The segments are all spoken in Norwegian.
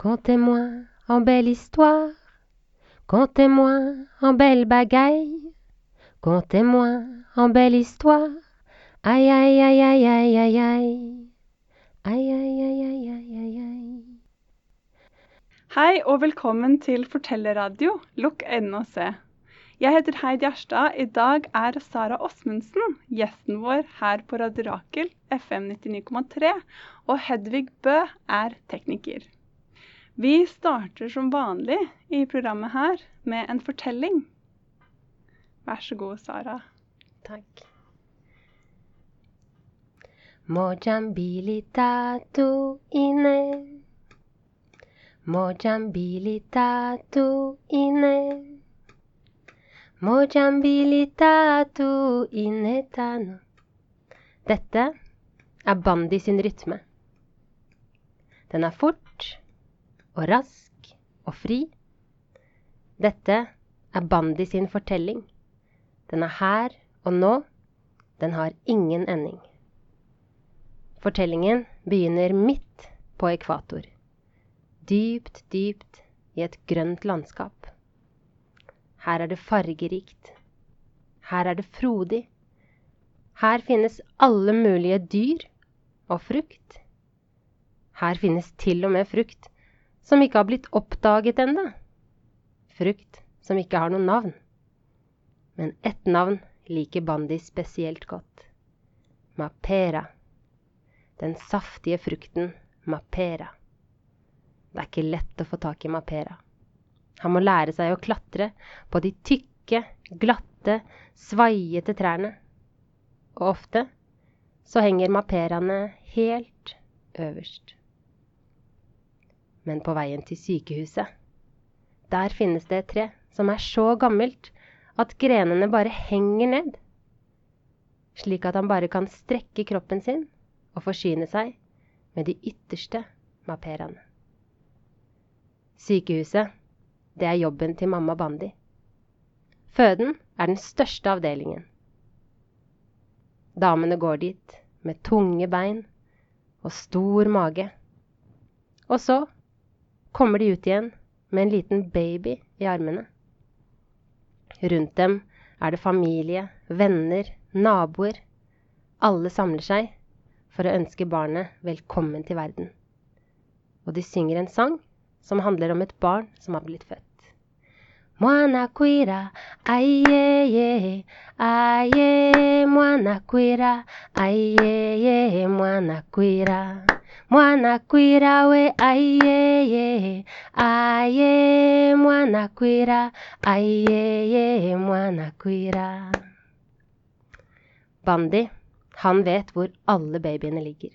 Contez-moi en belle histoire, contez-moi en belle bagaille, contez-moi en belle histoire. Aïe, aïe, aïe, aïe, aïe, aïe, aïe. Aïe, aïe, aïe, aïe, aïe. Hei og velkommen til Fortellerradio. Lukk øynene og se. Jeg heter Heid Gjerstad. I dag er Sara Åsmundsen gjesten vår her på Radio Rakel FM 99,3. Og Hedvig Bø er tekniker. Vi starter som vanlig i programmet her med en fortelling. Vær så god, Sara. Takk. Mojambilitato ine. Mojambilitato ine. Mojambilitato inetano. Dette er Bandi sin rytme. Den er fort og rask og fri. Dette er Bandi sin fortelling. Den er her og nå. Den har ingen ending. Fortellingen begynner midt på ekvator. Dypt, dypt i et grønt landskap. Her er det fargerikt. Her er det frodig. Her finnes alle mulige dyr og frukt. Her finnes til og med frukt som ikke har blitt oppdaget ennå. Frukt som ikke har noe navn. Men ett navn liker Bandi spesielt godt. Mapera. Den saftige frukten mapera. Det er ikke lett å få tak i mapera. Han må lære seg å klatre på de tykke, glatte, svaiete trærne. Og ofte så henger maperaene helt øverst. Men på veien til sykehuset, der finnes det et tre som er så gammelt at grenene bare henger ned, slik at han bare kan strekke kroppen sin og forsyne seg med de ytterste maperaene. Sykehuset, det er jobben til mamma Bandi. Føden er den største avdelingen. Damene går dit med tunge bein og stor mage. Og så kommer de ut igjen med en liten baby i armene. Rundt dem er det familie, venner, naboer. Alle samler seg for å ønske barnet velkommen til verden. Og de synger en sang som handler om et barn som har blitt født. Mwana kuira, ayeye, aye, mwana kuira, ayeye, mwana kwira. Mwana kwira we, aiyeye aye, mwana kwira, ayeye, mwana kwira. Bandi, han vet hvor alle babyene ligger.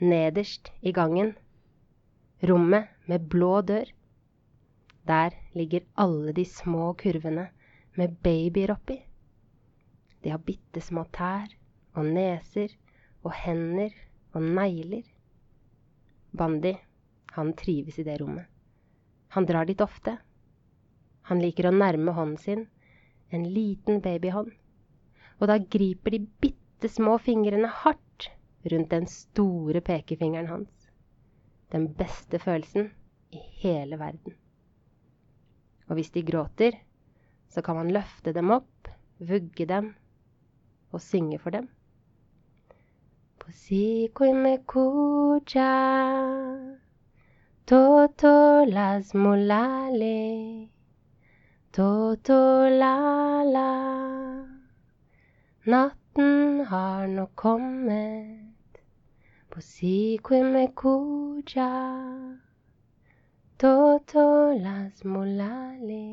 Nederst i gangen. Rommet med blå dør. Der ligger alle de små kurvene med babyer oppi. De har bitte små tær og neser og hender og negler. Bandi, han trives i det rommet. Han drar dit ofte. Han liker å nærme hånden sin en liten babyhånd, og da griper de bitte små fingrene hardt rundt den store pekefingeren hans. Den beste følelsen i hele verden. Og hvis de gråter, så kan man løfte dem opp, vugge dem og synge for dem. Posico me cucha, toto las mulale, toto la-la. Natten har nå kommet, posico me cucha. Toto las mulale.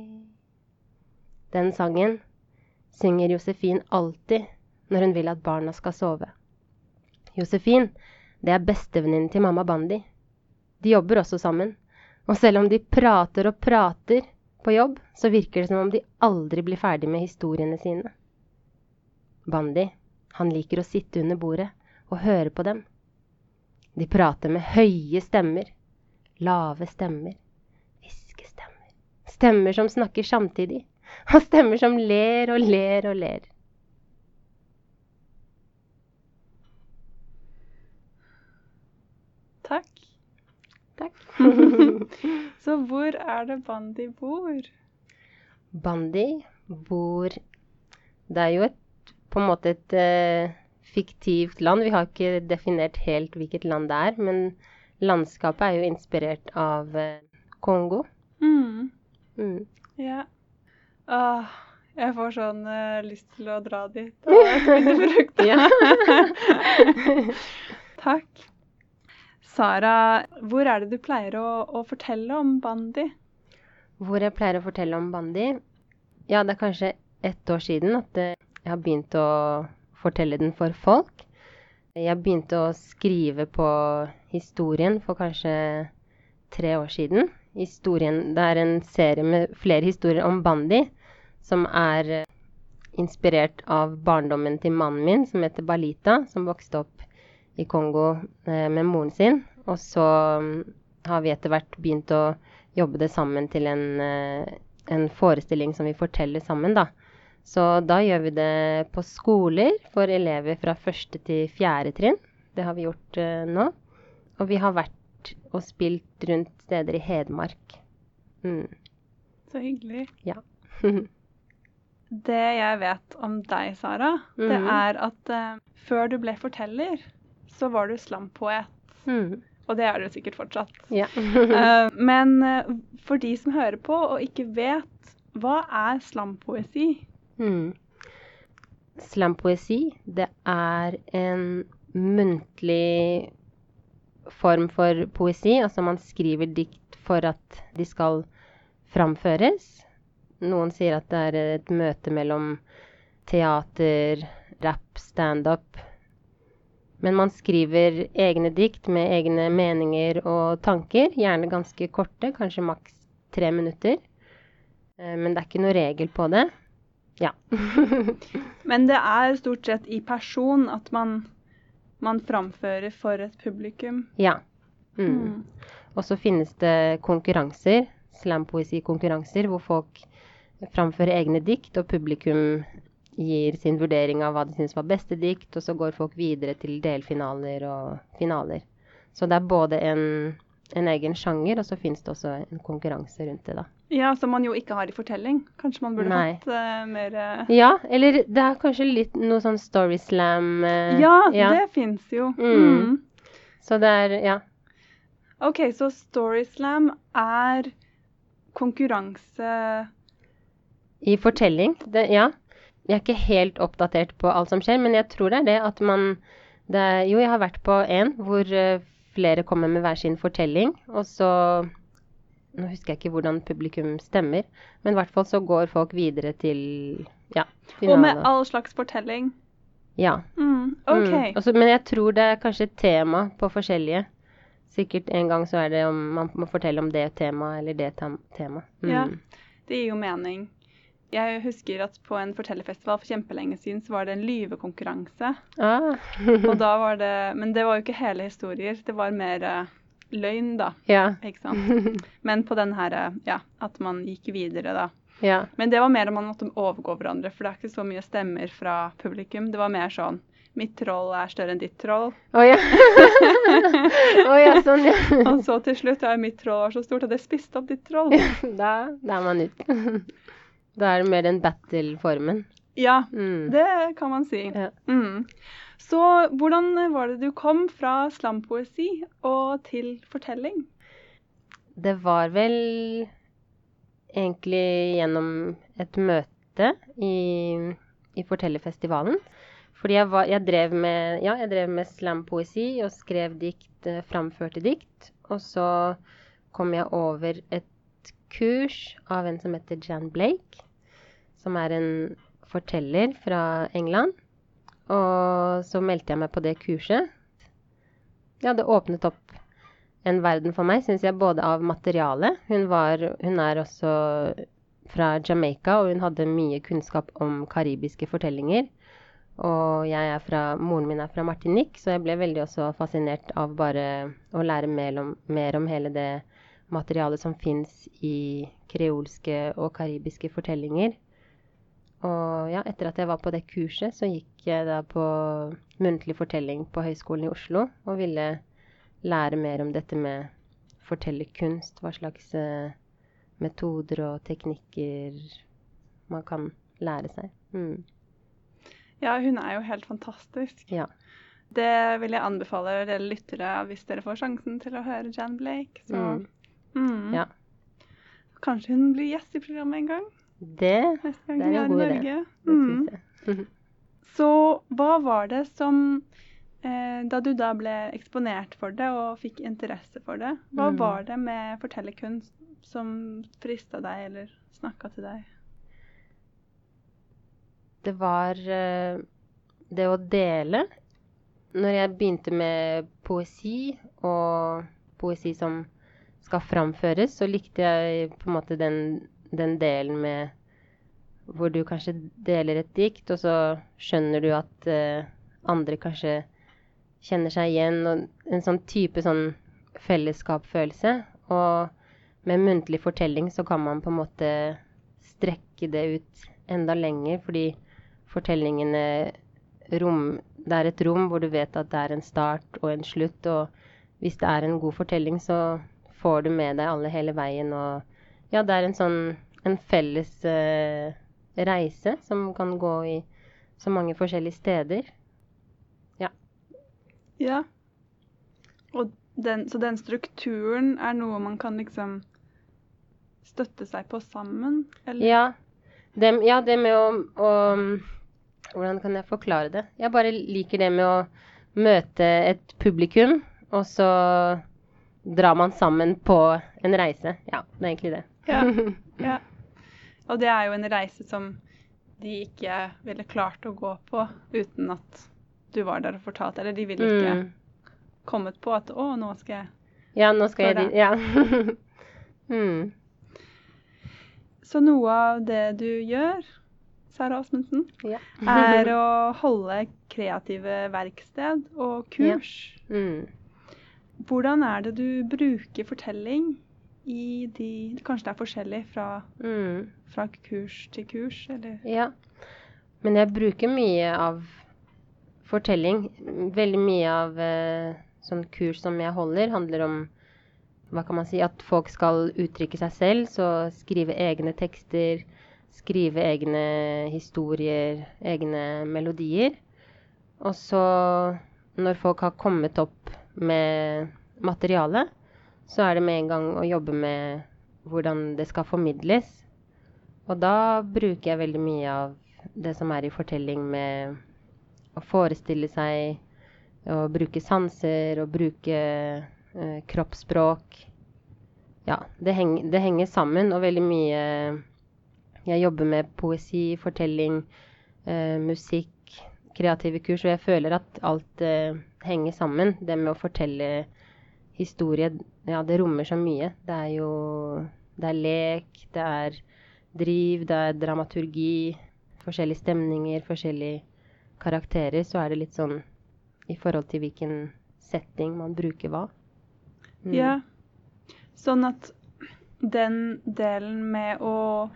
Den sangen synger Josefin alltid når hun vil at barna skal sove. Josefin, det er bestevenninnen til mamma Bandi. De jobber også sammen. Og selv om de prater og prater på jobb, så virker det som om de aldri blir ferdig med historiene sine. Bandi, han liker å sitte under bordet og høre på dem. De prater med høye stemmer lave stemmer, hviskestemmer, stemmer som snakker samtidig, og stemmer som ler og ler og ler. Takk. Takk. Så hvor er det Bandi bor? Bandi bor Det er jo et, på en måte et uh, fiktivt land. Vi har ikke definert helt hvilket land det er, men landskapet er jo inspirert av uh, Kongo. Mm. Mm. Ja. Åh, jeg får sånn uh, lyst til å dra dit og spise frukt. Ja. Takk. Sara, hvor er det du pleier å, å fortelle om Bandi? Hvor jeg pleier å fortelle om Bandi Ja, det er kanskje ett år siden at eh, jeg har begynt å fortelle den for folk. Jeg begynte å skrive på historien for kanskje tre år siden. Historien, det er en serie med flere historier om Bandi, som er eh, inspirert av barndommen til mannen min, som heter Balita, som vokste opp i Kongo eh, med moren sin. Og så mm, har vi etter hvert begynt å jobbe det sammen til en, eh, en forestilling som vi forteller sammen, da. Så da gjør vi det på skoler for elever fra første til fjerde trinn. Det har vi gjort uh, nå. Og vi har vært og spilt rundt steder i Hedmark. Mm. Så hyggelig. Ja. Det jeg vet om deg, Sara, det Mhm. er at uh, før du ble forteller, så var du slampoet. mm. Og det er du sikkert fortsatt. Ja. Eh, men eh, for de som hører på og ikke vet, hva er slampoesi? Mm. Slampoesi, det er en muntlig form for poesi. Altså man skriver dikt for at de skal framføres. Noen sier at det er et møte mellom teater, rap, standup. Men man skriver egne dikt med egne meninger og tanker. Gjerne ganske korte, kanskje maks tre minutter. Eh, Men det er ikke noe regel på det. Ja. Men det er stort sett i person at man, man framfører for et publikum. ja. Mm. Mm. Og så finnes det konkurranser, slampoesikonkurranser, hvor folk framfører egne dikt, og publikum gir sin vurdering av hva de syns var beste dikt, og så går folk videre til delfinaler og finaler. Så det er både en, en egen sjanger, og så finnes det også en konkurranse rundt det, da. Ja, Som man jo ikke har i fortelling. Kanskje man burde Nei. hatt uh, mer uh... Ja, eller det er kanskje litt noe sånn storyslam eh, Ja, det fins jo. Mm. Mm. Så det er Ja. OK, så Storyslam er konkurranse I fortelling, det, ja. Jeg er ikke helt oppdatert på alt som skjer, men jeg tror det er det at man det, Jo, jeg har vært på en hvor eh, flere kommer med hver sin fortelling, og så Nå husker jeg ikke hvordan publikum stemmer, men i hvert fall så går folk videre til ja, finalen. Og med all slags fortelling. Ja. Mm, OK. Mm. Også, men jeg tror det er kanskje tema på forskjellige. Sikkert en gang så er det om man må fortelle om det temaet eller det tem temaet. Mm. Ja. Det gir jo mening. Jeg husker at på en fortellerfestival for kjempelenge siden så var det en lyvekonkurranse. Ah. Og da var det Men det var jo ikke hele historier. Det var mer uh, løgn, da. ja. Ikke sant. Men på den her uh, Ja, at man gikk videre, da. ja. Men det var mer om man måtte overgå hverandre, for det er ikke så mye stemmer fra publikum. Det var mer sånn Mitt troll er større enn ditt troll. Oh, ja. oh, ja, sånn, ja. Og så til slutt ja, mitt troll så stort at det spiste opp ditt troll. Da, da er man ute. Da er det mer den battle-formen. Ja, Mm. det kan man si. Ja. Mm. Så hvordan var det du kom fra slampoesi og til fortelling? Det var vel egentlig gjennom et møte i, i Fortellerfestivalen. Fordi jeg, var, jeg, drev med, ja, jeg drev med slampoesi og skrev dikt, eh, framførte dikt. Og så kom jeg over et kurs av en som heter Jan Blake, som er en forteller fra England. Og så meldte jeg meg på det kurset. Ja, det åpnet opp en verden for meg, syns jeg, både av materialet. Hun, var, hun er også fra Jamaica, og hun hadde mye kunnskap om karibiske fortellinger. Og jeg er fra, moren min er fra Martinique, så jeg ble veldig også fascinert av bare å lære mer om, mer om hele det materialet som fins i kreolske og karibiske fortellinger. Og ja, etter at jeg var på det kurset, så gikk jeg da på muntlig fortelling på Høgskolen i Oslo og ville lære mer om dette med fortellerkunst, hva slags eh, metoder og teknikker man kan lære seg. Mm. Ja, hun er jo helt fantastisk. Ja. Det vil jeg anbefale dere lyttere hvis dere får sjansen til å høre Jan Blake. Så Mm. Mm. Ja. kanskje hun blir gjest i programmet en gang. Det, Neste gang Det er en god idé. Det Mm. syns jeg. Så hva var det som eh, Da du da ble eksponert for det og fikk interesse for det, hva Mm. var det med fortellerkunst som frista deg eller snakka til deg? Det var eh, det å dele. Når jeg begynte med poesi, og poesi som skal framføres, så likte jeg på en måte den, den delen med hvor du kanskje deler et dikt, og så skjønner du at uh, andre kanskje kjenner seg igjen, og en sånn type sånn fellesskapsfølelse. Og med muntlig fortelling så kan man på en måte strekke det ut enda lenger, fordi fortellingene rom Det er et rom hvor du vet at det er en start og en slutt, og hvis det er en god fortelling, så får du med deg alle hele veien, og ja, det er en sånn en felles uh, reise som kan gå i så mange forskjellige steder. Ja. Og den, så den strukturen er noe man kan liksom støtte seg på sammen? Eller? Ja, det, ja, det med å, å Hvordan kan jeg forklare det? Jeg bare liker det med å møte et publikum, og så drar man sammen på en reise. Ja, det er egentlig det. Ja. Ja. Og det er jo en reise som de ikke ville klart å gå på uten at du var der og fortalte. Eller de ville ikke Mm. kommet på at å, nå skal jeg Ja, nå skal jeg dit. Ja. mm. Så noe av det du gjør, Sara Åsmundsen, ja. er å holde kreative verksted og kurs. mm. Hvordan er det du bruker fortelling i de Kanskje det er forskjellig fra, Mm. fra kurs til kurs, eller? Ja. Men jeg bruker mye av fortelling. Veldig mye av eh, sånn kurs som jeg holder, handler om hva kan man si, at folk skal uttrykke seg selv. Så skrive egne tekster, skrive egne historier, egne melodier. Og så, når folk har kommet opp med materialet, så er det med en gang å jobbe med hvordan det skal formidles. Og da bruker jeg veldig mye av det som er i fortelling med å forestille seg, å bruke sanser, å bruke eh, kroppsspråk. Ja, det, heng, det henger sammen, og veldig mye Jeg jobber med poesi, fortelling, eh, musikk, kreative kurs, og jeg føler at alt eh, henger sammen. Det med å fortelle historie, ja, det rommer så mye. Det er jo Det er lek, det er driv, det er dramaturgi, forskjellige stemninger, forskjellige karakterer. Så er det litt sånn i forhold til hvilken setting man bruker hva. Mm. Ja. Sånn at den delen med å,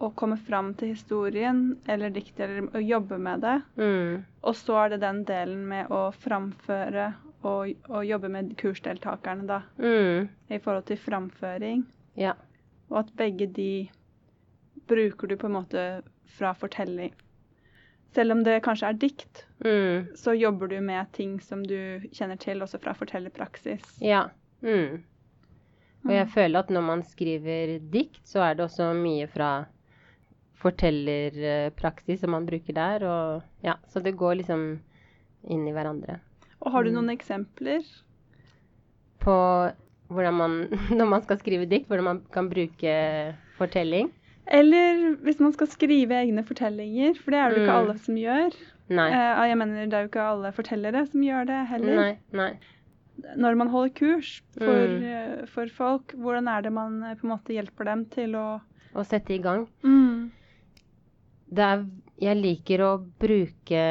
å komme fram til historien eller diktet, eller å jobbe med det, Mm. og så er det den delen med å framføre og, og jobbe med kursdeltakerne, da, Mm. i forhold til framføring, Ja. og at begge de bruker du på en måte fra fortelling. Selv om det kanskje er dikt, Mm. så jobber du med ting som du kjenner til også fra fortellerpraksis. Ja. Mm. Og jeg Mm. føler at når man skriver dikt, så er det også mye fra fortellerpraksis som man bruker der. Og ja, så det går liksom inn i hverandre. Og har du Mm. noen eksempler? På hvordan man, når man skal skrive dikt, hvordan man kan bruke fortelling. Eller hvis man skal skrive egne fortellinger, for det er det jo ikke Mm. alle som gjør. Nei. Eh, jeg mener, det er jo ikke alle fortellere som gjør det heller. Nei. Nei. Når man holder kurs for, Mm. eh, for folk, hvordan er det man eh, på en måte hjelper dem til å Å sette i gang. mm. Er Jeg liker å bruke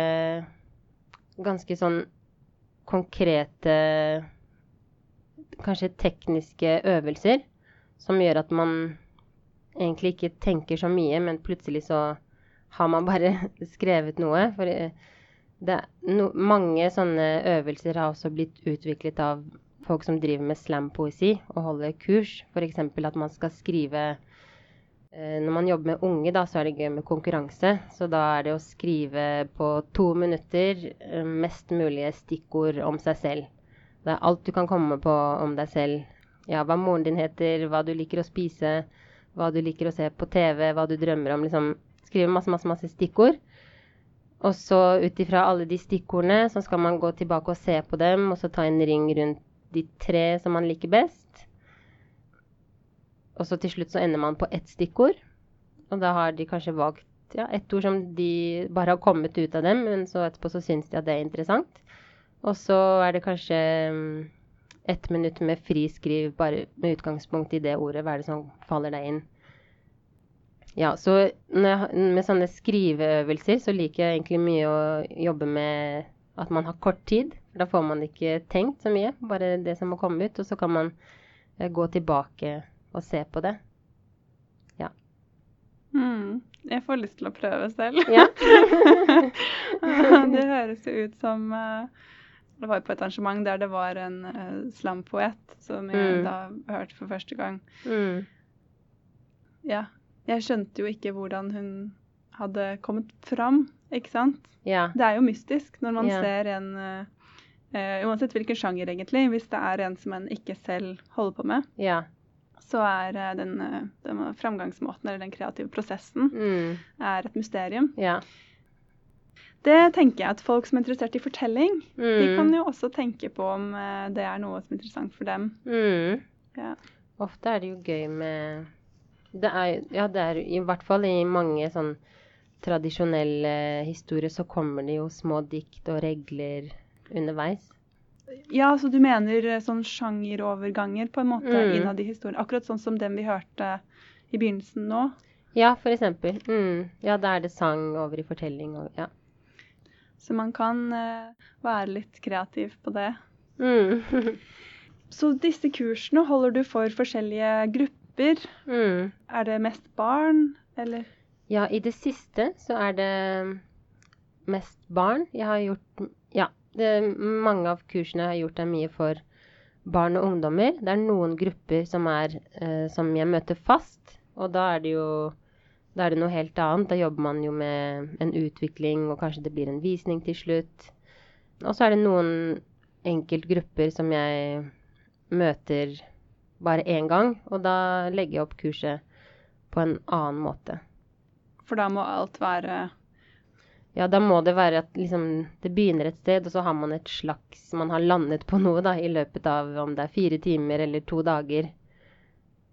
ganske sånn konkrete Kanskje tekniske øvelser som gjør at man egentlig ikke tenker så mye, men plutselig så har man bare skrevet noe. For eh, det, no, mange sånne øvelser har også blitt utviklet av folk som driver med slampoesi og holder kurs. F.eks. at man skal skrive Når man jobber med unge, da, så er det gøy med konkurranse. Så da er det å skrive på to minutter eh, mest mulige stikkord om seg selv. Det er alt du kan komme på om deg selv. Ja, hva moren din heter, hva du liker å spise, hva du liker å se på TV, hva du drømmer om. Liksom skrive masse, masse, masse stikkord. Og så ut ifra alle de stikkordene så skal man gå tilbake og se på dem, og så ta en ring rundt de tre som man liker best. Og så til slutt så ender man på ett stikkord. Og da har de kanskje valgt ja, ett ord som de bare har kommet ut av dem, men så etterpå så syns de at det er interessant. Og så er det kanskje um, ett minutt med friskriv bare med utgangspunkt i det ordet. Hva er det som faller deg inn? Ja, så jeg, med sånne skriveøvelser så liker jeg egentlig mye å jobbe med at man har kort tid. Da får man ikke tenkt så mye, bare det som må komme ut. Og så kan man eh, gå tilbake og se på det. Ja. Mm, jeg får lyst til å prøve selv. Ja. det høres jo ut som uh, Det var på et arrangement der det var en uh, slampoet som jeg Mm. Da hørte for første gang. Mm. Ja. Jeg skjønte jo ikke hvordan hun hadde kommet fram, ikke sant? Ja. Det er jo mystisk når man Ja. ser en eh, eh, Uansett hvilken sjanger, egentlig. Hvis det er en som en ikke selv holder på med, Ja. Så er eh, den, eh, den framgangsmåten eller den kreative prosessen Mm. er et mysterium. Ja. Det tenker jeg at folk som er interessert i fortelling, de Mm. kan jo også tenke på om eh, det er noe som er interessant for dem. Mm. Ja. Ofte er det jo gøy med det er, Ja, det er i hvert fall i mange sånn tradisjonelle historier så kommer det jo små dikt og regler underveis. Ja, så du mener eh, sånn sjangeroverganger på en måte Mm. innad i historien? Akkurat sånn som den vi hørte i begynnelsen nå? Ja, for eksempel. Mm. Ja, da er det sang over i fortelling og ja. Så man kan uh, være litt kreativ på det. Mm. Så disse kursene holder du for forskjellige grupper. mm. Er det mest barn, eller? Ja, i det siste så er det mest barn. Jeg har gjort det, mange av kursene har gjort er mye for barn og ungdommer. Det er noen grupper som er eh, som jeg møter fast, og da er det jo da er det noe helt annet. Da jobber man jo med en utvikling, og kanskje det blir en visning til slutt. Og så er det noen enkeltgrupper som jeg møter bare én gang, og da legger jeg opp kurset på en annen måte. For da må alt være Ja, da må det være at liksom, det begynner et sted, og så har man et slags Man har landet på noe da, i løpet av om det er fire timer eller to dager.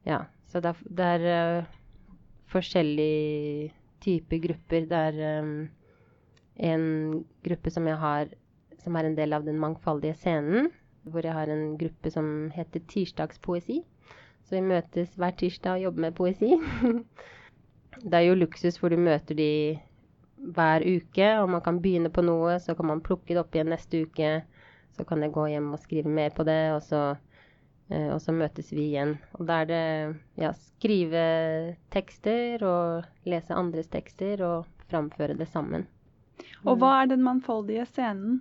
Ja. Så det er, det er uh, forskjellige typer grupper. Det er um, en gruppe som jeg har som er en del av den mangfoldige scenen, hvor jeg har en gruppe som heter Tirsdagspoesi. Så vi møtes hver tirsdag og jobber med poesi. det er jo luksus, for du møter de hver uke, og man kan begynne på noe, så kan man plukke det opp igjen neste uke. Så kan jeg gå hjem og skrive mer på det, og så, eh, og så møtes vi igjen. Og da er det ja, skrive tekster og lese andres tekster og framføre det sammen. Og hva er den mangfoldige scenen?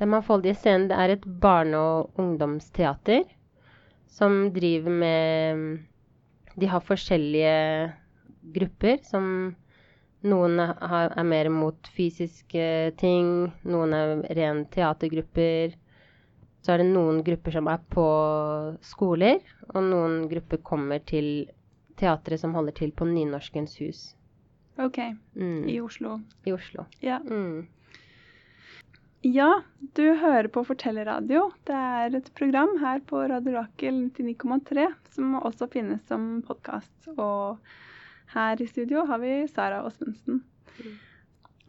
Den mangfoldige scenen det er et barne- og ungdomsteater som driver med De har forskjellige grupper som Noen har, er mer mot fysiske ting, noen er ren teatergrupper. Så er det noen grupper som er på skoler, og noen grupper kommer til teatret som holder til på Nynorskens hus OK, mm, i Oslo. i Oslo. Ja. Mm. ja, du hører på Fortellerradio. Det er et program her på Radio Rakel 99,3 som også finnes som podkast. Og her i studio har vi Sara Åsmundsen.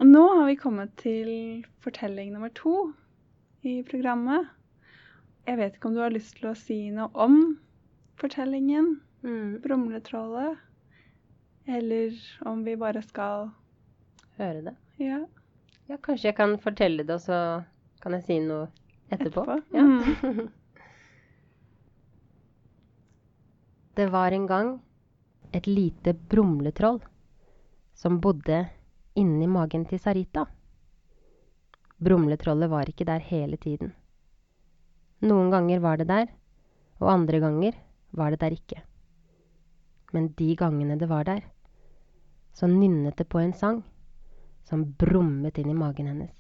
Og nå har vi kommet til fortelling nummer to i programmet. Jeg vet ikke om du har lyst til å si noe om fortellingen, Mm. Brumletrollet, eller om vi bare skal Høre det. Ja, Ja, kanskje jeg kan fortelle det, og så kan jeg si noe etterpå. Etterpå, Ja. mm. det var en gang et lite brumletroll som bodde inni magen til Sarita. Brumletrollet var ikke der hele tiden. Noen ganger var det der, og andre ganger var det der ikke. Men de gangene det var der, så nynnet det på en sang som brummet inn i magen hennes.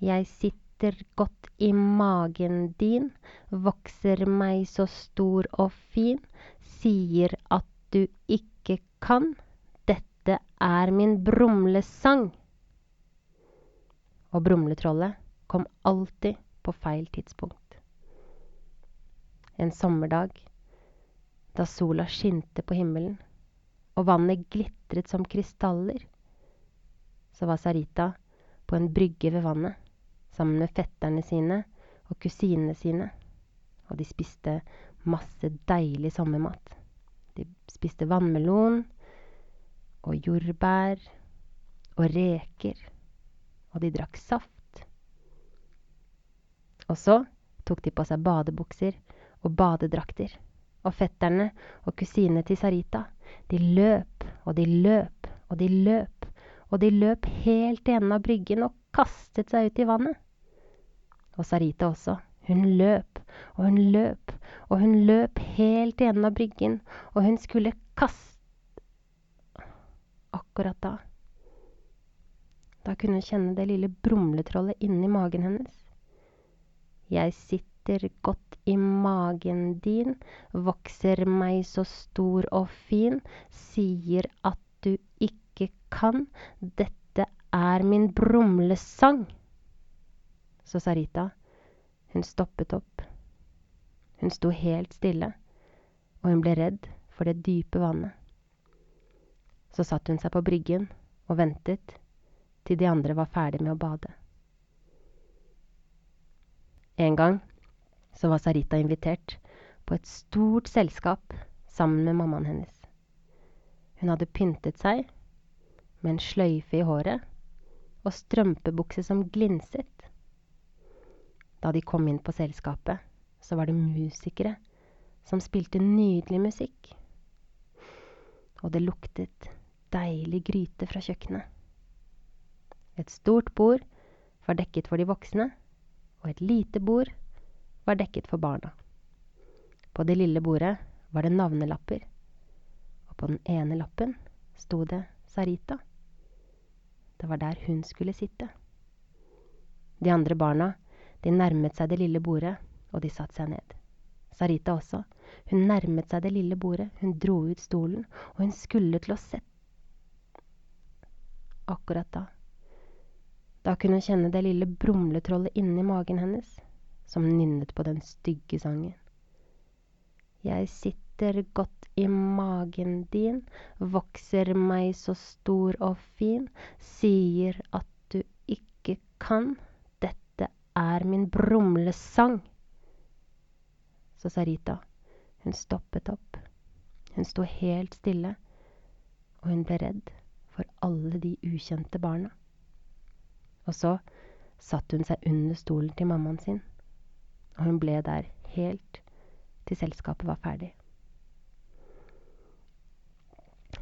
Jeg sitter godt i magen din, vokser meg så stor og fin, sier at du ikke kan, dette er min brumlesang. Og brumletrollet kom alltid på feil tidspunkt. En sommerdag da sola skinte på himmelen og vannet glitret som krystaller, så var Sarita på en brygge ved vannet sammen med fetterne sine og kusinene sine, og de spiste masse deilig sommermat. De spiste vannmelon og jordbær og reker, og de drakk saft. Og så tok de på seg badebukser og badedrakter, og fetterne og kusinene til Sarita, de løp og de løp og de løp, og de løp helt til enden av bryggen og kastet seg ut i vannet. Og Sarita også. Hun løp og hun løp og hun løp helt til enden av bryggen, og hun skulle kaste Akkurat da Da kunne hun kjenne det lille brumletrollet inni magen hennes. Jeg sitter godt i magen din, vokser meg så stor og fin, sier at du ikke kan, dette er min brumlesang. Så Sarita, hun stoppet opp. Hun sto helt stille, og hun ble redd for det dype vannet. Så satte hun seg på bryggen og ventet til de andre var ferdig med å bade. En gang så var Sarita invitert på et stort selskap sammen med mammaen hennes. Hun hadde pyntet seg med en sløyfe i håret og strømpebukse som glinset. Da de kom inn på selskapet, så var det musikere som spilte nydelig musikk. Og det luktet deilig gryte fra kjøkkenet. Et stort bord var dekket for de voksne, og et lite bord var dekket for barna. På det lille bordet var det navnelapper, og på den ene lappen sto det Sarita. Det var der hun skulle sitte. De andre barna de nærmet seg det lille bordet, og de satte seg ned. Sarita også. Hun nærmet seg det lille bordet, hun dro ut stolen, og hun skulle til å sette Akkurat da. Da kunne hun kjenne det lille brumletrollet inni magen hennes, som nynnet på den stygge sangen. Jeg sitter godt i magen din, vokser meg så stor og fin, sier at du ikke kan, er min brumlesang. Så Sarita, hun stoppet opp. Hun sto helt stille, og hun ble redd for alle de ukjente barna. Og så satte hun seg under stolen til mammaen sin, og hun ble der helt til selskapet var ferdig.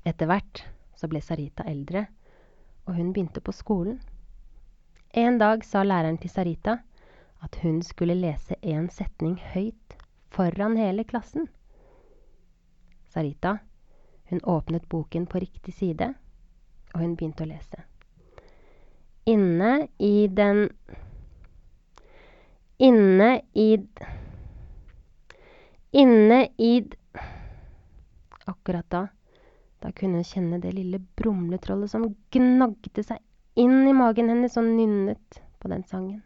Etter hvert så ble Sarita eldre, og hun begynte på skolen. En dag sa læreren til Sarita at hun skulle lese en setning høyt foran hele klassen. Sarita, hun åpnet boken på riktig side, og hun begynte å lese. Inne i den Inne i Inne i Akkurat da, da kunne hun kjenne det lille brumletrollet som gnagde seg inn i magen hennes og nynnet på den sangen.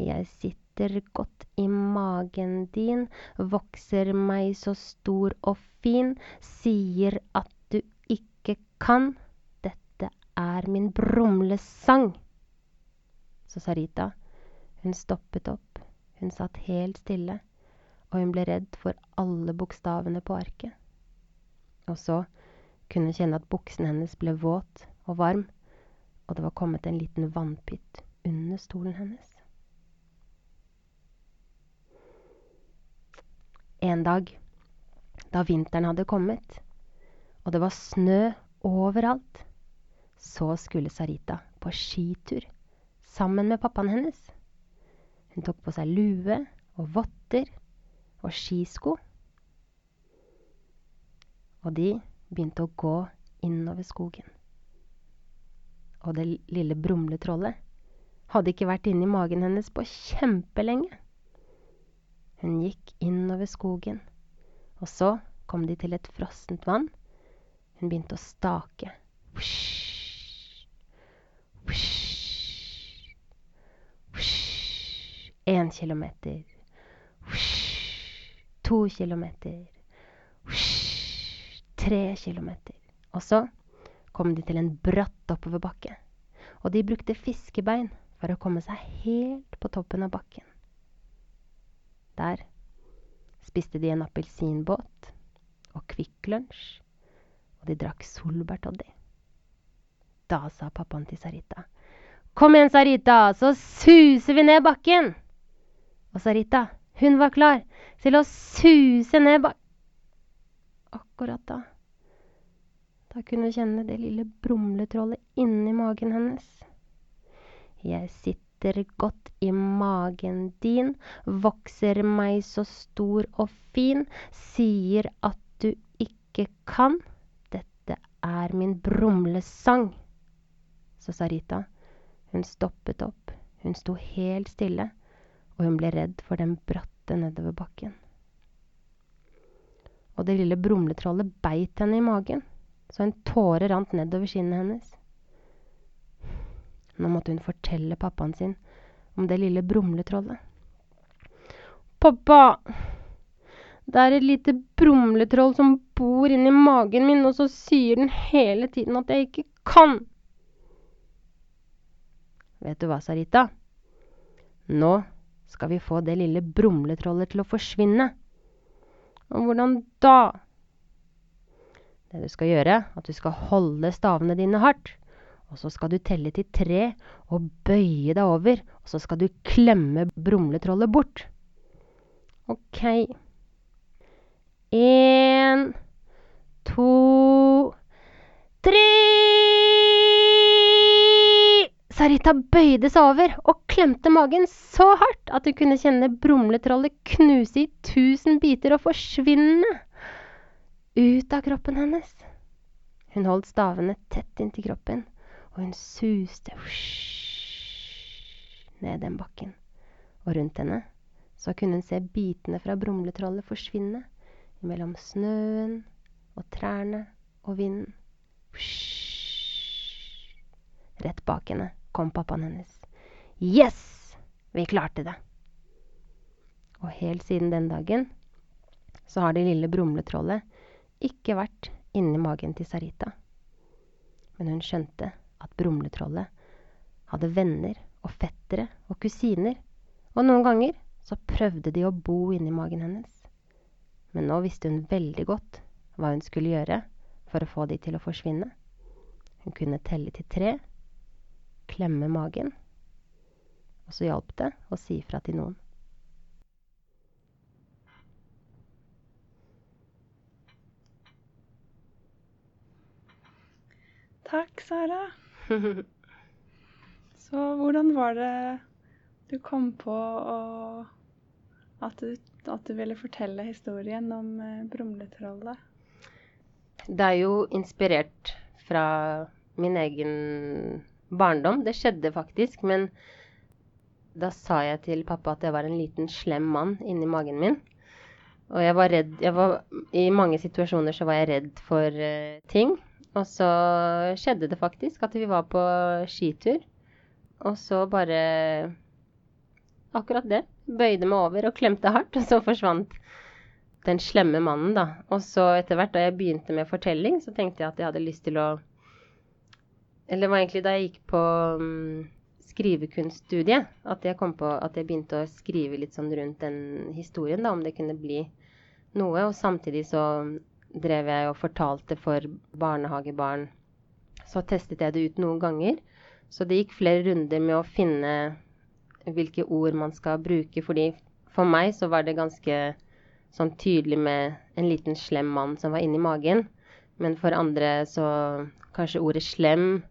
Jeg sitter godt i magen din, vokser meg så stor og fin, sier at du ikke kan, dette er min brumlesang. Så Sarita, hun stoppet opp, hun satt helt stille, og hun ble redd for alle bokstavene på arket. Og så kunne hun kjenne at buksen hennes ble våt og varm, og det var kommet en liten vannpytt under stolen hennes. En dag, da vinteren hadde kommet, og det var snø overalt, så skulle Sarita på skitur sammen med pappaen hennes. Hun tok på seg lue og votter og skisko. Og de begynte å gå innover skogen. Og det lille brumletrollet hadde ikke vært inni magen hennes på kjempelenge. Hun gikk innover skogen, og så kom de til et frossent vann. Hun begynte å stake. Én kilometer. To kilometer. Tre kilometer. Og så kom de til en bratt oppoverbakke. Og de brukte fiskebein for å komme seg helt på toppen av bakken. Der spiste de en appelsinbåt og Kvikk Lunsj, og de drakk solbærtoddy. Da sa pappaen til Sarita. Kom igjen, Sarita, så suser vi ned bakken! Og Sarita, hun var klar til å suse ned bak... Akkurat da da kunne hun kjenne det lille brumletrollet inni magen hennes. Jeg sitter godt i magen din, vokser meg så stor og fin, sier at du ikke kan. Dette er min brumlesang, sa Rita. Hun stoppet opp, hun sto helt stille, og hun ble redd for den bratte nedover bakken. Og det lille brumletrollet beit henne i magen så en tåre rant nedover kinnet hennes. Nå måtte hun fortelle pappaen sin om det lille brumletrollet. Pappa, det er et lite brumletroll som bor inni magen min, og så sier den hele tiden at jeg ikke kan. Vet du hva, Sarita? Nå skal vi få det lille brumletrollet til å forsvinne. Og hvordan da? Det du skal gjøre, at du skal holde stavene dine hardt. Og så skal du telle til tre og bøye deg over. Og så skal du klemme brumletrollet bort. OK. Én, to, tre Sarita bøyde seg over og klemte magen så hardt at hun kunne kjenne brumletrollet knuse i tusen biter og forsvinne ut av kroppen hennes. Hun holdt stavene tett inntil kroppen, og hun suste ned den bakken. Og rundt henne så kunne hun se bitene fra brumletrollet forsvinne mellom snøen og trærne og vinden. Rett bak henne kom pappaen hennes. Yes! Vi klarte det! Og helt siden den dagen så har det lille brumletrollet ikke vært inni magen til Sarita. Men hun skjønte at brumletrollet hadde venner og fettere og kusiner, og noen ganger så prøvde de å bo inni magen hennes. Men nå visste hun veldig godt hva hun skulle gjøre for å få de til å forsvinne. Hun kunne telle til tre, klemme magen, og så hjalp det å si fra til noen. Takk, Sara. Så hvordan var det du kom på at du, at du ville fortelle historien om eh, Brumletrollet? Det er jo inspirert fra min egen barndom. Det skjedde faktisk, men da sa jeg til pappa at jeg var en liten slem mann inni magen min. Og jeg var redd jeg var, I mange situasjoner så var jeg redd for uh, ting. Og så skjedde det faktisk at vi var på skitur. Og så bare Akkurat det. Bøyde meg over og klemte hardt, og så forsvant den slemme mannen, da. Og så etter hvert, da jeg begynte med fortelling, så tenkte jeg at jeg hadde lyst til å Eller det var egentlig da jeg gikk på um, skrivekunststudiet at jeg kom på at jeg begynte å skrive litt sånn rundt den historien, da, om det kunne bli noe. Og samtidig så drev jeg og fortalte for barnehagebarn. Så testet jeg det ut noen ganger. Så det gikk flere runder med å finne hvilke ord man skal bruke. fordi for meg så var det ganske sånn tydelig med en liten slem mann som var inni magen. Men for andre så kanskje ordet slem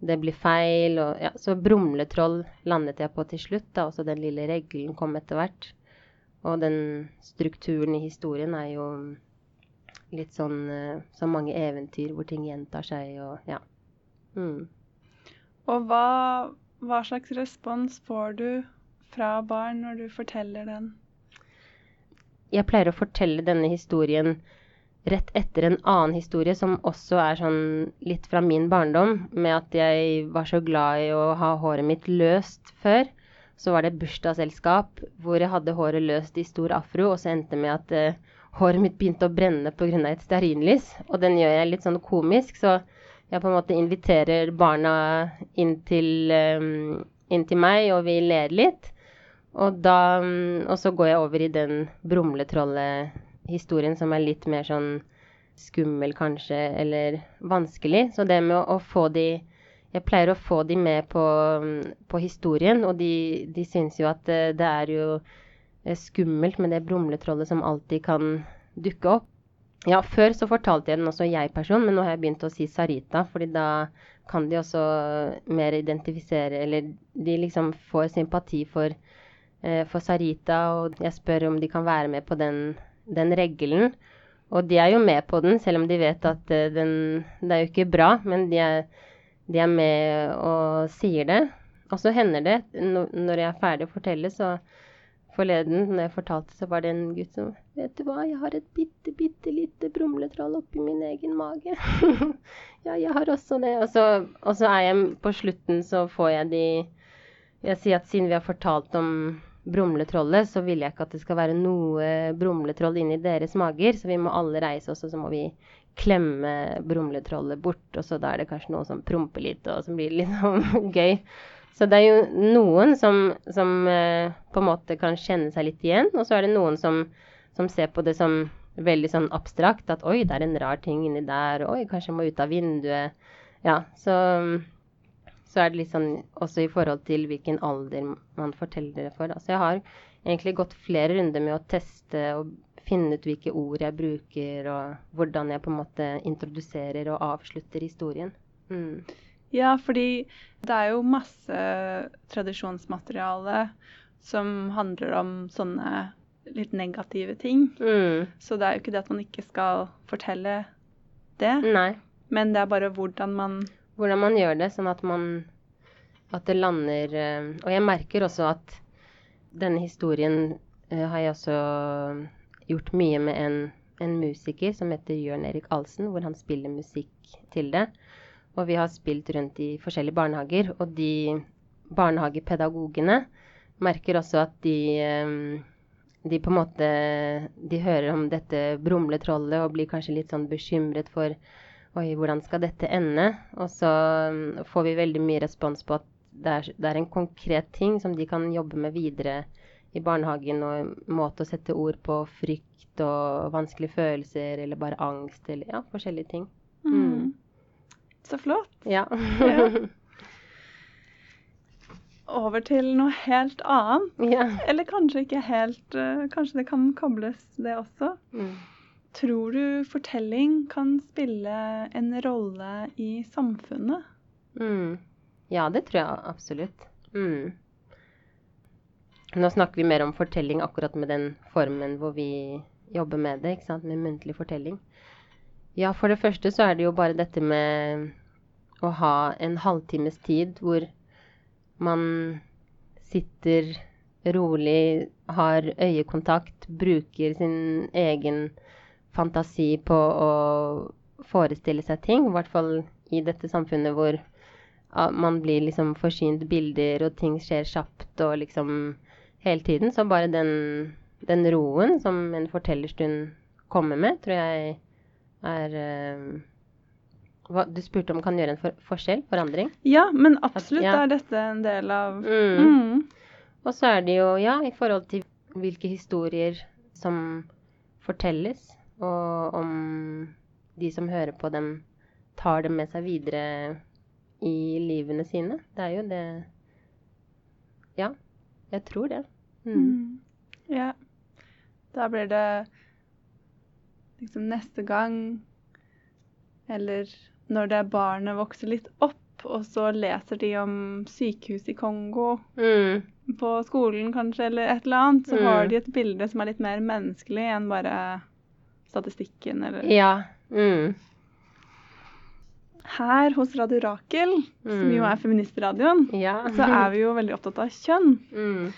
det blir feil. Og, ja, så brumletroll landet jeg på til slutt. Da. Også den lille regelen kom etter hvert. Og den strukturen i historien er jo litt sånn uh, som mange eventyr hvor ting gjentar seg og ja. Mm. Og hva, hva slags respons får du fra barn når du forteller den? Jeg pleier å fortelle denne historien rett etter en annen historie som også er sånn litt fra min barndom, med at jeg var så glad i å ha håret mitt løst før. Så var det bursdagsselskap hvor jeg hadde håret løst i stor afro, og så endte det med at uh, håret mitt begynte å brenne pga. et stearinlys. Og den gjør jeg litt sånn komisk, så jeg på en måte inviterer barna inn til, um, inn til meg, og vi ler litt. Og, da, um, og så går jeg over i den brumletrollet-historien som er litt mer sånn skummel, kanskje, eller vanskelig. Så det med å, å få de Jeg pleier å få de med på, um, på historien, og de, de syns jo at uh, det er jo skummelt med det brumletrollet som alltid kan dukke opp. Ja, før så fortalte jeg den også jeg-person, men nå har jeg begynt å si Sarita, fordi da kan de også mer identifisere Eller de liksom får sympati for, eh, for Sarita, og jeg spør om de kan være med på den, den regelen. Og de er jo med på den, selv om de vet at eh, den Det er jo ikke bra, men de er, de er med og sier det. Og så hender det, når jeg er ferdig å fortelle, så Forleden når jeg fortalte, så var det en gutt som Vet du hva, jeg har et bitte, bitte lite brumletroll oppi min egen mage. ja, jeg har også det. Og så, og så, er jeg på slutten, så får jeg de Jeg sier at siden vi har fortalt om brumletrollet, så vil jeg ikke at det skal være noe brumletroll inni deres mager. Så vi må alle reise oss, og så må vi klemme brumletrollet bort. Og så da er det kanskje noe som promper litt, og som blir litt sånn gøy. Så det er jo noen som, som eh, på en måte kan kjenne seg litt igjen, og så er det noen som, som, ser på det som veldig sånn abstrakt. At oi, det er en rar ting inni der. Oi, kanskje jeg må ut av vinduet. Ja, så, så er det litt sånn også i forhold til hvilken alder man forteller det for. Altså jeg har egentlig gått flere runder med å teste og finne ut hvilke ord jeg bruker, og hvordan jeg på en måte introduserer og avslutter historien. Mm. Ja, fordi det er jo masse tradisjonsmateriale som handler om sånne litt negative ting. Mm. Så det er jo ikke det at man ikke skal fortelle det, Nei. men det er bare hvordan man Hvordan man gjør det, sånn at man At det lander eh, Og jeg merker også at denne historien uh, har jeg også gjort mye med en, en musiker som heter Jørn Erik Alsen, hvor han spiller musikk til det. Og vi har spilt rundt i forskjellige barnehager. Og de barnehagepedagogene merker også at de, eh, de på en måte De hører om dette brumletrollet og blir kanskje litt sånn bekymret for Oi, hvordan skal dette ende? Og så mm, får vi veldig mye respons på at det er, det er en konkret ting som de kan jobbe med videre i barnehagen, og måte å sette ord på frykt og vanskelige følelser eller bare angst eller ja, forskjellige ting. Mm. Så flott. Ja. ja. Over til noe helt annet. Ja. Eller kanskje ikke helt uh, Kanskje det kan kobles, det også. Mm. Tror du fortelling kan spille en rolle i samfunnet? Mm. Ja, det tror jeg absolutt. Mm. Nå snakker vi mer om fortelling akkurat med den formen hvor vi jobber med det, ikke sant? med muntlig fortelling. Ja, for det første så er det jo bare dette med å ha en halvtimes tid hvor man sitter rolig, har øyekontakt, bruker sin egen fantasi på å forestille seg ting. I hvert fall i dette samfunnet hvor man blir liksom forsynt bilder, og ting skjer kjapt og liksom hele tiden. Så bare den, den roen som en fortellerstund kommer med, tror jeg er uh, hva, Du spurte om kan gjøre en for, forskjell? Forandring? Ja, men absolutt ja. er dette en del av mm. Mm. Og så er det jo, ja, i forhold til hvilke historier som fortelles, og om de som hører på dem, tar dem med seg videre i livene sine. Det er jo det Ja, jeg tror det. Mm. mm. Ja. Da blir det liksom neste gang Eller når det barnet vokser litt opp og så leser de om sykehus i Kongo Mm. på skolen kanskje, eller et eller annet, så Mm. har de et bilde som er litt mer menneskelig enn bare statistikken eller Ja. Mm. Her hos Radio Rakel, som jo Mm. er feministradioen, Ja. så er vi jo veldig opptatt av kjønn. mm.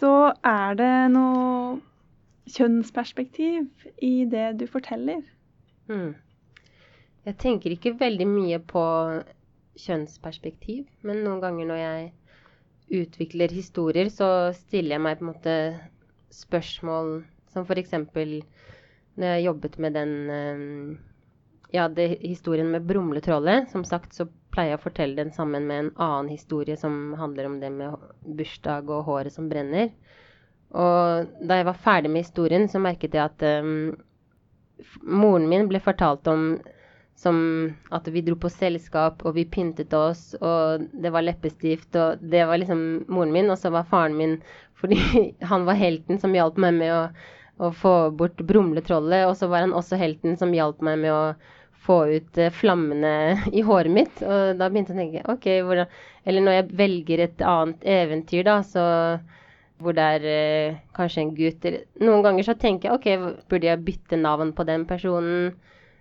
Så er det noe kjønnsperspektiv i det du forteller? Mm. Jeg tenker ikke veldig mye på kjønnsperspektiv, men noen ganger når jeg utvikler historier, så stiller jeg meg på en måte spørsmål som eksempel når jeg jobbet med den eh, ja, det, historien med Brumletrollet. Som sagt så pleier jeg å fortelle den sammen med en annen historie som handler om det med bursdag og håret som brenner. Og da jeg var ferdig med historien, så merket jeg at um, moren min ble fortalt om som at vi dro på selskap, og vi pyntet oss, og det var leppestift, og det var liksom moren min, og så var faren min fordi han var helten som hjalp meg med å, å få bort brumletrollet, og så var han også helten som hjalp meg med å få ut eh, flammene i håret mitt. Og da begynte jeg å tenke OK, hvordan Eller når jeg velger et annet eventyr, da, så hvor det er eh, kanskje en gutt Noen ganger så tenker jeg OK, burde jeg bytte navn på den personen?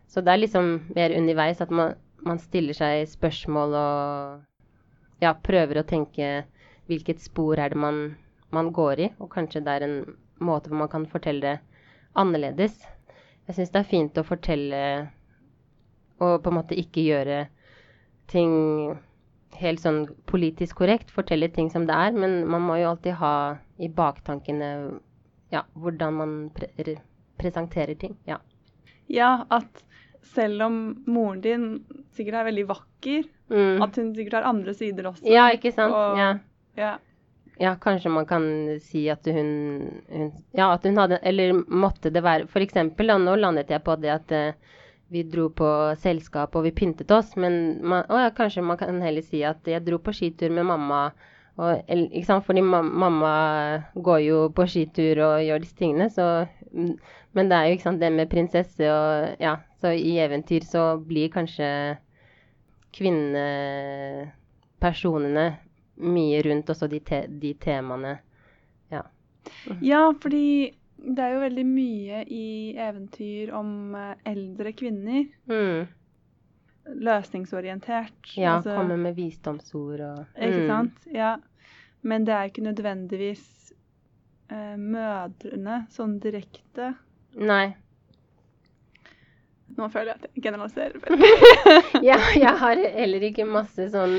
Så det er liksom mer underveis at man, man stiller seg spørsmål og ja, prøver å tenke hvilket spor er det man, man går i, og kanskje det er en måte hvor man kan fortelle det annerledes. Jeg syns det er fint å fortelle og på en måte ikke gjøre ting helt sånn politisk korrekt, fortelle ting som det er, men man må jo alltid ha i baktankene ja, hvordan man pre re- presenterer ting. Ja. Ja, at selv om moren din sikkert er veldig vakker, Mm. at hun sikkert har andre sider også. Ja, ikke sant? Og- Ja. Ja. ja, kanskje man kan si at hun, hun Ja, at hun hadde Eller måtte det være For eksempel, da, nå landet jeg på det at eh, vi dro på selskap og vi pyntet oss, men man, ja, kanskje man kan heller si at jeg dro på skitur med mamma. Og, ikke sant? Fordi ma mamma går jo på skitur og gjør disse tingene, så mm, Men det er jo ikke sant, det med prinsesse og Ja, så i eventyr så blir kanskje kvinnepersonene mye rundt også de, te de temaene. ja, fordi det er jo veldig mye i eventyr om eh, eldre kvinner. Mm. Løsningsorientert. Ja, altså- komme med visdomsord og Ikke Mm. sant? Ja. Men det er ikke nødvendigvis eh, mødrene sånn direkte. Nei. Nå føler jeg at jeg generaliserer. Ja, jeg har heller ikke masse sånn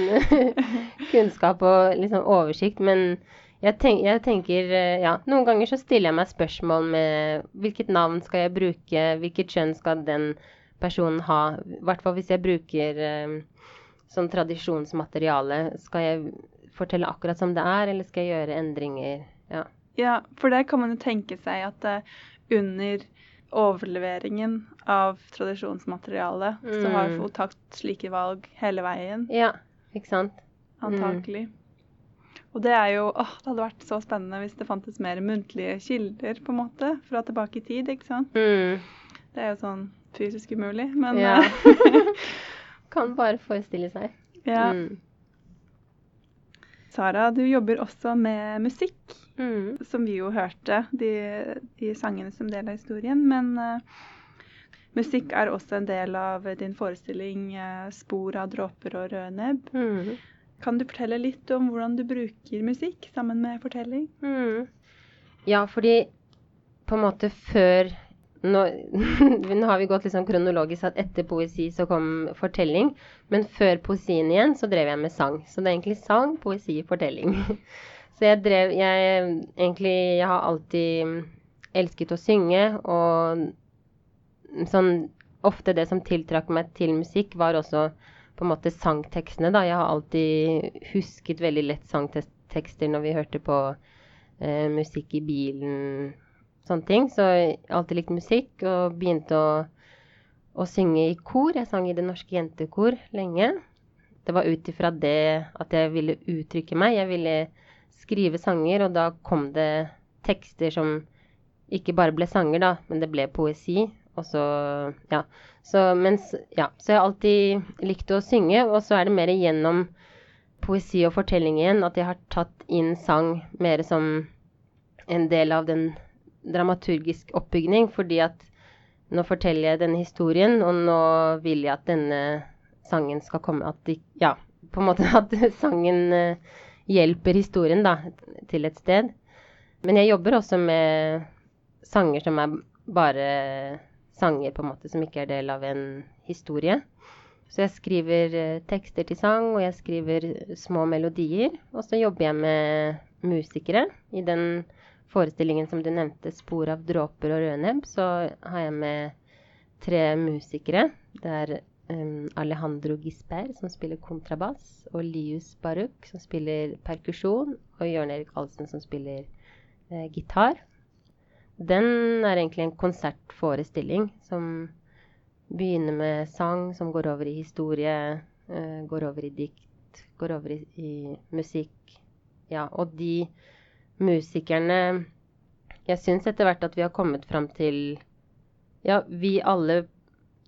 kunnskap og liksom oversikt, men jeg, tenk, jeg tenker eh, Ja, noen ganger så stiller jeg meg spørsmål med hvilket navn skal jeg bruke, hvilket kjønn skal den personen ha? I hvert fall hvis jeg bruker eh, sånn tradisjonsmateriale. Skal jeg fortelle akkurat som det er, eller skal jeg gjøre endringer? Ja. Ja, for det kan man jo tenke seg at eh, under overleveringen av tradisjonsmateriale, så har hun folk tatt slike valg hele veien, ja, ikke sant? antakelig. Og det er jo åh, Det hadde vært så spennende hvis det fantes mer muntlige kilder på en måte, fra tilbake i tid. ikke sant? Mm. Det er jo sånn fysisk umulig, men Ja. eh, Kan bare forestille seg. ja. Mm. Sara, du jobber også med musikk, Mm. som vi jo hørte, de, de sangene som del av historien. Men uh, musikk er også en del av din forestilling uh, 'Spor av dråper og rød nebb'. Mm. Kan du fortelle litt om hvordan du bruker musikk sammen med fortelling? Mm. Ja, fordi på en måte før nå, nå har vi gått sånn kronologisk at etter poesi så kom fortelling. Men før poesien igjen så drev jeg med sang. Så det er egentlig sang, poesi, fortelling. Så jeg drev Jeg egentlig Jeg har alltid elsket å synge, og sånn ofte det som tiltrakk meg til musikk, var også på en måte sangtekstene, da. Jeg har alltid husket veldig lett sangtekster når vi hørte på eh, musikk i bilen, sånne ting. Så jeg har alltid likt musikk og begynte å, å synge i kor. Jeg sang i Det Norske Jentekor lenge. Det var ut ifra det at jeg ville uttrykke meg. Jeg ville skrive sanger, og da kom det tekster som ikke bare ble sanger, da, men det ble poesi. Og så Ja. Så, mens, ja, så jeg har alltid likt å synge, og så er det mer gjennom poesi og fortelling igjen at jeg har tatt inn sang mer som en del av den dramaturgisk oppbygning, fordi at nå forteller jeg denne historien, og nå vil jeg at denne sangen skal komme At de, ja, på en måte at sangen uh, hjelper historien da, til et sted. Men jeg jobber også med sanger som er bare sanger, på en måte, som ikke er del av en historie. Så jeg skriver uh, tekster til sang, og jeg skriver små melodier. Og så jobber jeg med musikere i den forestillingen som du nevnte, 'Spor av dråper og rødnebb', så har jeg med tre musikere. Det er um, Alejandro Gisper, som spiller kontrabass, og Lius Baruk, som spiller perkusjon, og Jørn Erik Halsen, som spiller uh, gitar. Den er egentlig en konsertforestilling som begynner med sang, som går over i historie, uh, går over i dikt, går over i, i musikk. Ja, og de musikerne Jeg syns etter hvert at vi har kommet fram til Ja, vi alle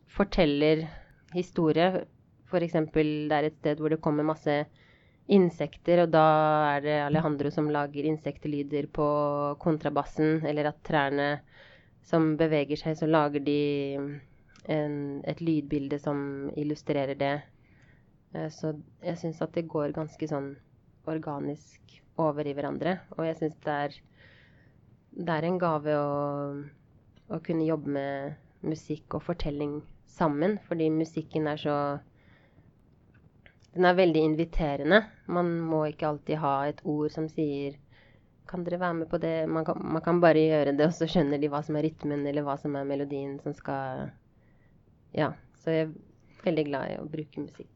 forteller historie. F.eks. det er et sted hvor det kommer masse insekter, og da er det Alejandro som lager insektlyder på kontrabassen, eller at trærne som beveger seg, så lager de en, et lydbilde som illustrerer det. Eh, så jeg syns at det går ganske sånn organisk over i hverandre. Og jeg syns det er, det er en gave å, å, kunne jobbe med musikk og fortelling sammen, fordi musikken er så Den er veldig inviterende. Man må ikke alltid ha et ord som sier kan dere være med på det? Man kan, man kan, bare gjøre det, og så skjønner de hva som er rytmen, eller hva som er melodien som skal Ja. Så jeg er veldig glad i å bruke musikk.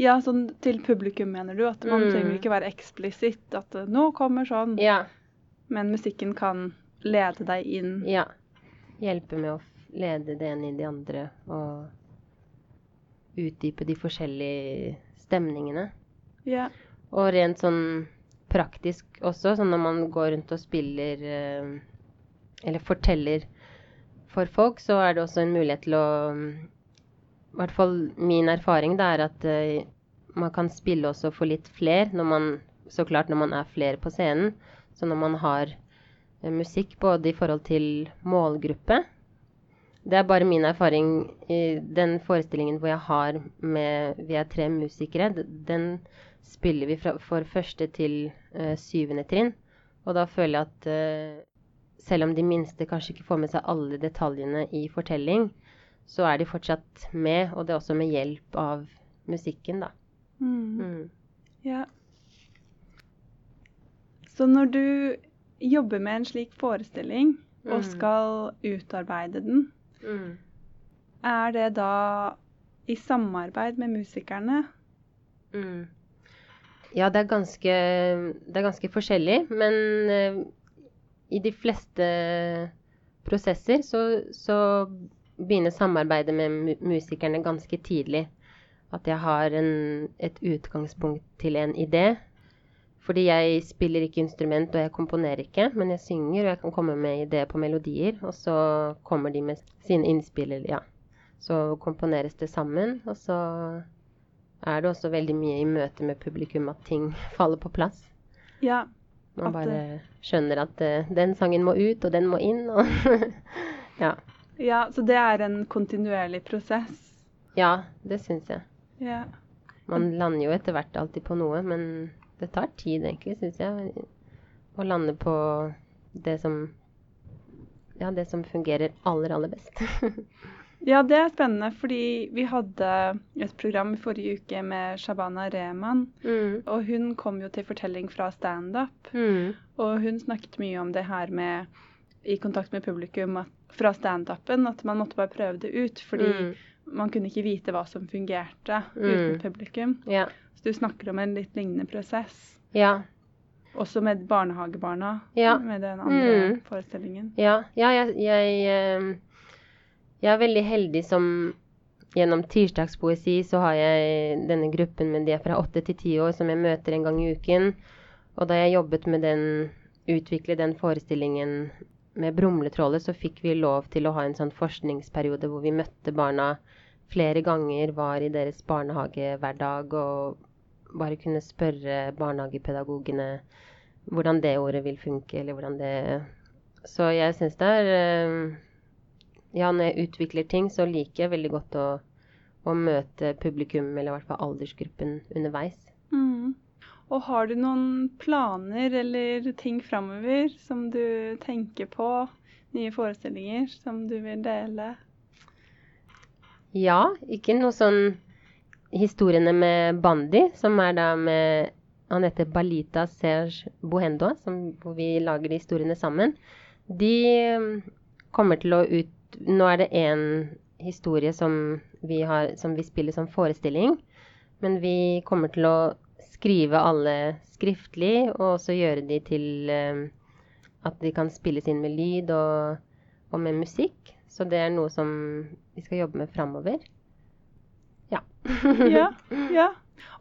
Ja, sånn til publikum, mener du? At man mm. trenger ikke være eksplisitt. At 'nå kommer sånn'. Ja. Men musikken kan lede deg inn. Ja. Hjelpe med å lede det ene i de andre. Og utdype de forskjellige stemningene. Ja. Og rent sånn praktisk også, sånn når man går rundt og spiller uh, Eller forteller for folk, så er det også en mulighet til å i hvert fall min erfaring da, er at uh, man kan spille også for litt fler, når man Så klart når man er flere på scenen. Så når man har uh, musikk både i forhold til målgruppe Det er bare min erfaring i den forestillingen hvor jeg har med Vi er tre musikere. Den spiller vi fra, for første til uh, syvende trinn. Og da føler jeg at selv om de minste kanskje ikke får med seg alle detaljene i fortelling, så er de fortsatt med, og det er også med hjelp av musikken, da. Mm. Mm. Ja. Så når du jobber med en slik forestilling og mm. skal utarbeide den, mm. er det da i samarbeid med musikerne? Mm. Ja, det er, ganske, det er ganske forskjellig, men uh, i de fleste prosesser så, så begynner samarbeidet med musikerne ganske tidlig. At jeg har en, et utgangspunkt til en idé. Fordi jeg spiller ikke instrument, og jeg komponerer ikke, men jeg synger, og jeg kan komme med ideer på melodier. Og så kommer de med sine innspill, ja. Så komponeres det sammen. Og så er det også veldig mye i møte med publikum at ting faller på plass. Ja. Man bare skjønner at uh, den sangen må ut, og den må inn, og ja. Ja, Så det er en kontinuerlig prosess? Ja, det syns jeg. Ja. Man lander jo etter hvert alltid på noe, men det tar tid, egentlig, syns jeg, å lande på det som Ja, det som fungerer aller, aller best. ja, det er spennende, fordi vi hadde et program i forrige uke med Shabana Rehman. Mm. Og hun kom jo til fortelling fra standup. Mm. Og hun snakket mye om det her med i kontakt med publikum at, fra standupen at man måtte bare prøve det ut. Fordi mm. man kunne ikke vite hva som fungerte mm. uten publikum. Ja. Du snakker om en litt lignende prosess. Ja. Også med barnehagebarna, ja. med den andre mm. forestillingen. Ja, ja jeg, jeg, ehm, jeg, er veldig heldig som Gjennom tirsdagspoesi så har jeg denne gruppen med de fra åtte til ti år som jeg møter en gang i uken. Og da jeg jobbet med den, utvikle den forestillingen med Brumletrollet så fikk vi lov til å ha en sånn forskningsperiode hvor vi møtte barna flere ganger, var i deres barnehage hver dag og bare kunne spørre barnehagepedagogene hvordan det året vil funke, eller hvordan det Så jeg syns det er eh, Ja, når jeg utvikler ting, så liker jeg veldig godt å, å møte publikum, eller i hvert fall aldersgruppen, underveis. Mm. Og har du noen planer eller ting framover som du tenker på? Nye forestillinger som du vil dele? Ja, ikke noe sånn historiene med Bandi, som er da med Han heter Balita Serge Bohendo, som, hvor vi lager de historiene sammen. De mm, kommer til å ut Nå er det én historie som vi, har, som vi spiller som forestilling. Men vi kommer til å skrive alle skriftlig, og også gjøre de til um, at de kan spilles inn med lyd og, og, med musikk. Så det er noe som vi skal jobbe med framover. Ja. ja.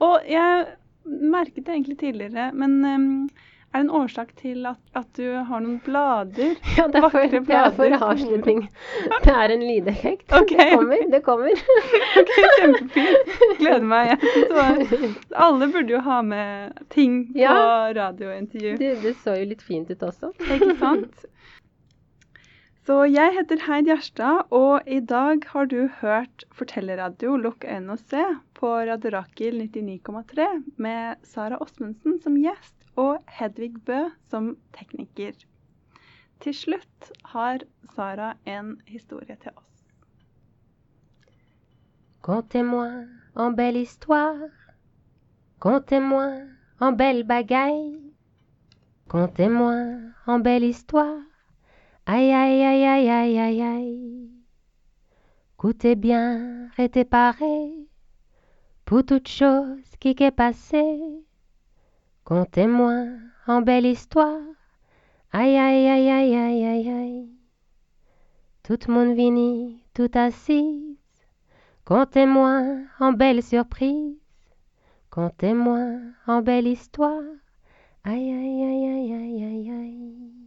Og jeg merket det egentlig tidligere, men um, er det en årsak til at, at, du har noen blader? Ja, det er for, det er for avslutning. Det er en lydeffekt. Okay. Det kommer, det kommer. ok, Kjempefint. Gleder meg. Så, alle burde jo ha med ting på ja. radiointervju. Du, det så jo litt fint ut også. Ikke sant? Så jeg heter Heid Gjerstad, og i dag har du hørt Fortellerradio Lukk øynene og se på Radio Rakel 99,3 med Sara Åsmundsen som gjest og Hedvig Bø som tekniker. Til slutt har Sara en historie til oss. Contez-moi en belle histoire. Contez-moi en belle bagaille. Contez-moi en belle histoire. Aïe, aïe, aïe, aïe, aïe, aïe, aïe. Écoutez bien, paré pour toute chose qui est passée. Contez-moi en belle histoire. Aïe, aïe, aïe, aïe, aïe, aïe, aïe. Tout monde vini, tout assise. Contez-moi en belle surprise. Contez-moi en belle histoire. Aïe, aïe, aïe, aïe, aïe, aïe, aïe.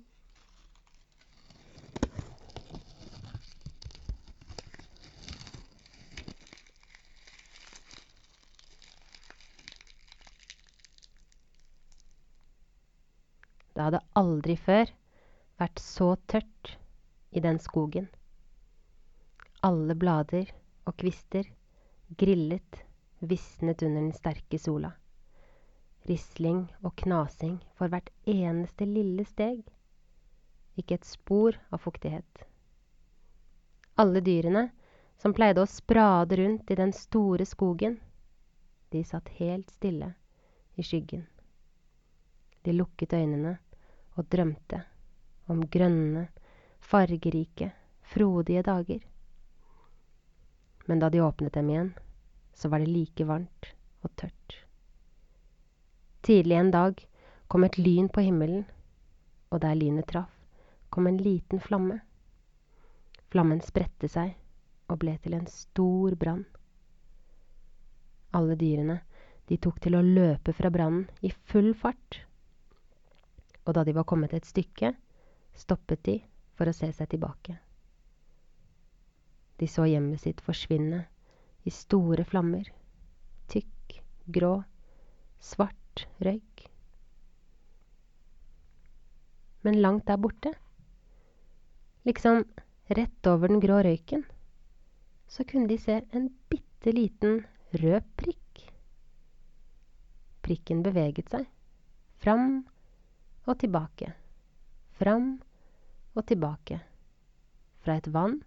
Det hadde aldri før vært så tørt i den skogen. Alle blader og kvister grillet, visnet under den sterke sola. Risling og knasing for hvert eneste lille steg. Ikke et spor av fuktighet. Alle dyrene, som pleide å sprade rundt i den store skogen, de satt helt stille i skyggen. De lukket øynene og drømte om grønne, fargerike, frodige dager. Men da de åpnet dem igjen, så var det like varmt og tørt. Tidlig en dag kom et lyn på himmelen, og der lynet traff, kom en liten flamme. Flammen spredte seg og ble til en stor brann. Alle dyrene, de tok til å løpe fra brannen i full fart og da de var kommet et stykke, stoppet de for å se seg tilbake. De så hjemmet sitt forsvinne i store flammer, tykk, grå, svart røyk. Men langt der borte, liksom rett over den grå røyken, så kunne de se en bitte liten rød prikk. Prikken beveget seg, fram og tilbake. Fram og tilbake. Fra et vann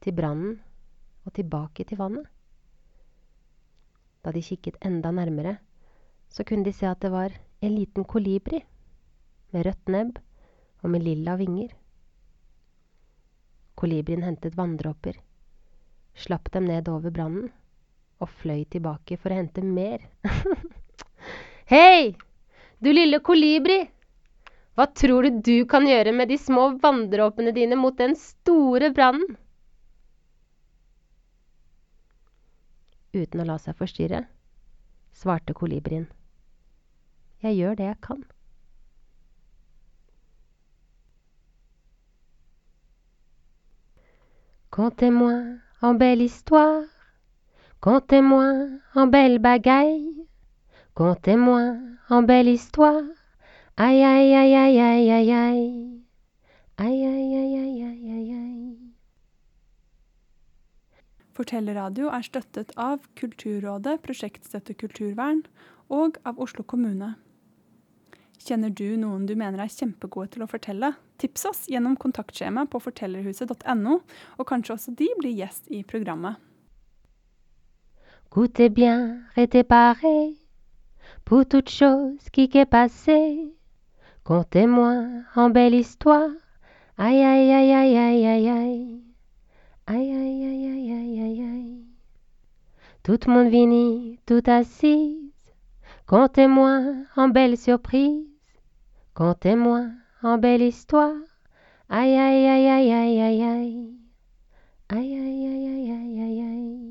til brannen og tilbake til vannet. Da de kikket enda nærmere, så kunne de se at det var en liten kolibri med rødt nebb og med lilla vinger. Kolibrien hentet vanndråper, slapp dem ned over brannen og fløy tilbake for å hente mer. Hei, du lille kolibri! Hva tror du du kan gjøre med de små vanndråpene dine mot den store brannen? Uten å la seg forstyrre, svarte kolibrien. Jeg gjør det jeg kan. Contez-moi en belle histoire, contez-moi en belle bagaille, contez-moi en belle histoire. Aïe ai, ai, ai, ai, ai, ai. Ai, ai, ai, ai, ai, ai, ai. Fortellerradio er støttet av Kulturrådet, Prosjektstøtte kulturvern og av Oslo kommune. Kjenner du noen du mener er kjempegode til å fortelle? Tips oss gjennom kontaktskjema på fortellerhuset.no, og kanskje også de blir gjest i programmet. Goûtez bien, parés pour toute chose qui est passée. Contez-moi en belle histoire. Aïe aïe aïe aïe aïe aïe aïe. Aïe aïe aïe aïe aïe aïe aïe. Tout le monde vini, tout assise. Contez-moi en belle surprise. Contez-moi en belle histoire. Aïe aïe aïe aïe aïe aïe aïe. Aïe aïe aïe aïe aïe aïe.